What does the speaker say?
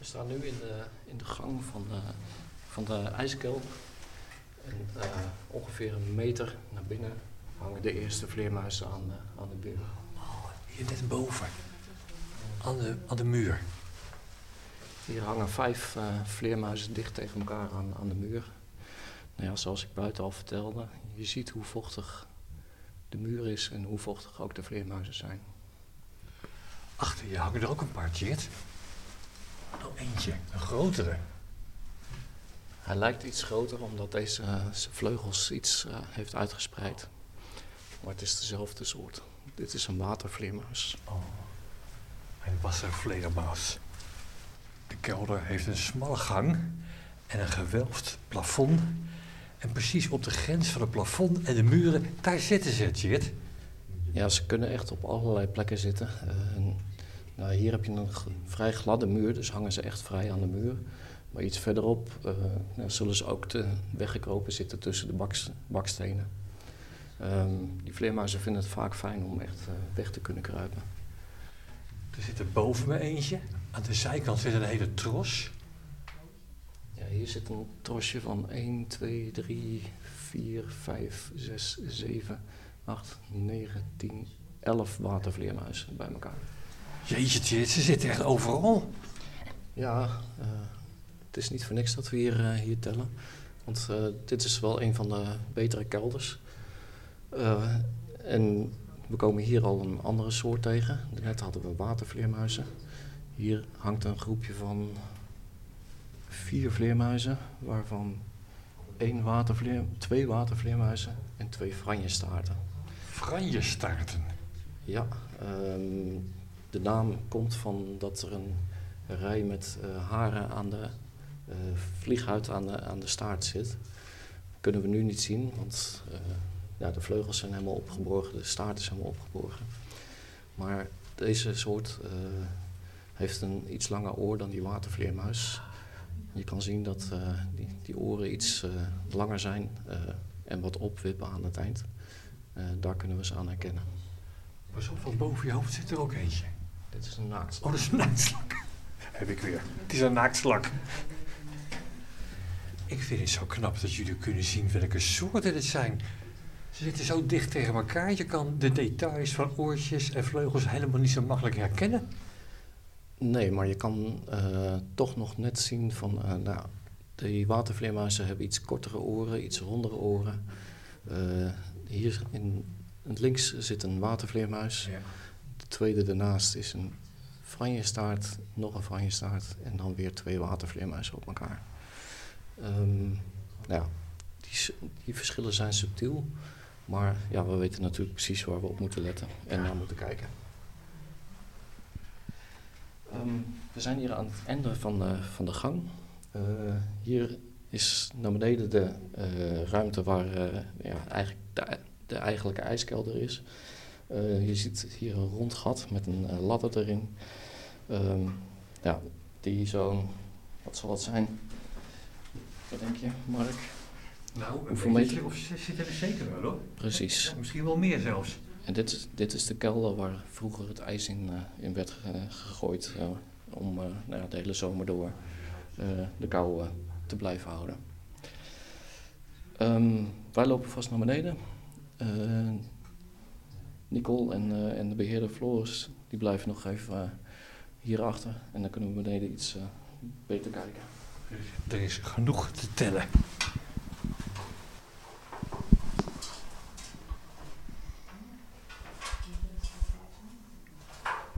We staan nu in de, in de gang van de, van de ijskelder. En eh, ongeveer een meter naar binnen hangen de eerste vleermuizen aan de, aan de muur. Oh, hier net boven. Aan de, aan de muur. Hier hangen vijf uh, vleermuizen dicht tegen elkaar aan, aan de muur. Nou ja, zoals ik buiten al vertelde, je ziet hoe vochtig de muur is en hoe vochtig ook de vleermuizen zijn. Achter je hangen er ook een paar, Tjeerd. Oh, eentje, een grotere. Hij lijkt iets groter omdat deze uh, zijn vleugels iets uh, heeft uitgespreid. Maar het is dezelfde soort. Dit is een watervleermuis. Oh, een wasservleermuis. De kelder heeft een smalle gang en een gewelfd plafond. En precies op de grens van het plafond en de muren, daar zitten ze, Tjeerd. Ja, ze kunnen echt op allerlei plekken zitten. Uh, nou, hier heb je een vrij gladde muur, dus hangen ze echt vrij aan de muur. Maar iets verderop uh, nou, zullen ze ook te weggekropen zitten tussen de baks, bakstenen. Um, die vleermuizen vinden het vaak fijn om echt uh, weg te kunnen kruipen. Er zit er boven me eentje. Aan de zijkant zit een hele tros. Ja, hier zit een trosje van 1, 2, 3, 4, 5, 6, 7, 8, 9, 10, 11 watervleermuizen bij elkaar. Jeetje, ze zitten echt overal. Ja, uh, het is niet voor niks dat we hier, uh, hier tellen. Want uh, dit is wel een van de betere kelders. en we komen hier al een andere soort tegen. Net hadden we watervleermuizen. Hier hangt een groepje van vier vleermuizen, waarvan één watervleer, twee watervleermuizen en twee franjestaarten. Franjestaarten? Ja, um, de naam komt van dat er een rij met uh, haren aan de uh, vlieghuid aan de, aan de staart zit. Kunnen we nu niet zien, want uh, ja, de vleugels zijn helemaal opgeborgen, de staart is helemaal opgeborgen. Maar deze soort heeft een iets langer oor dan die watervleermuis. Je kan zien dat die, die, oren iets langer zijn en wat opwippen aan het eind. daar kunnen we ze aan herkennen. Pas op, van boven je hoofd zit er ook eentje. Dit is een naaktslak. Oh, dat is een naaktslak. Heb ik weer. Het is een naaktslak. Ik vind het zo knap dat jullie kunnen zien welke soorten het zijn. Ze zitten zo dicht tegen elkaar. Je kan de details van oortjes en vleugels helemaal niet zo makkelijk herkennen. Nee, maar je kan uh, toch nog net zien van... Uh, nou, die watervleermuizen hebben iets kortere oren, iets rondere oren. Uh, hier in het links zit een watervleermuis. Ja. De tweede daarnaast is een franjestaart, nog een franjestaart en dan weer twee watervleermuizen op elkaar. Um, nou ja, die, die, verschillen zijn subtiel, maar ja, we weten natuurlijk precies waar we op moeten letten en naar moeten kijken. Um, we zijn hier aan het einde van de, van de gang. Uh, hier is naar beneden de uh, ruimte waar uh, ja, eigenlijk de, de eigenlijke ijskelder is. Uh, je ziet hier een rond gat met een uh, ladder erin. Um, ja, die zo'n, wat zal het zijn? Wat denk je, Mark? Nou, Hoeveel meter? Of zit er zeker wel hoor. Precies. Ja, misschien wel meer zelfs. En dit, is, dit is de kelder waar vroeger het ijs in, uh, in werd gegooid. om nou ja, de hele zomer door de kou te blijven houden. Um, wij lopen vast naar beneden. Nicole en, uh, en de beheerder Floris, die blijven nog even uh, hierachter. En dan kunnen we beneden iets beter kijken. Er is genoeg te tellen.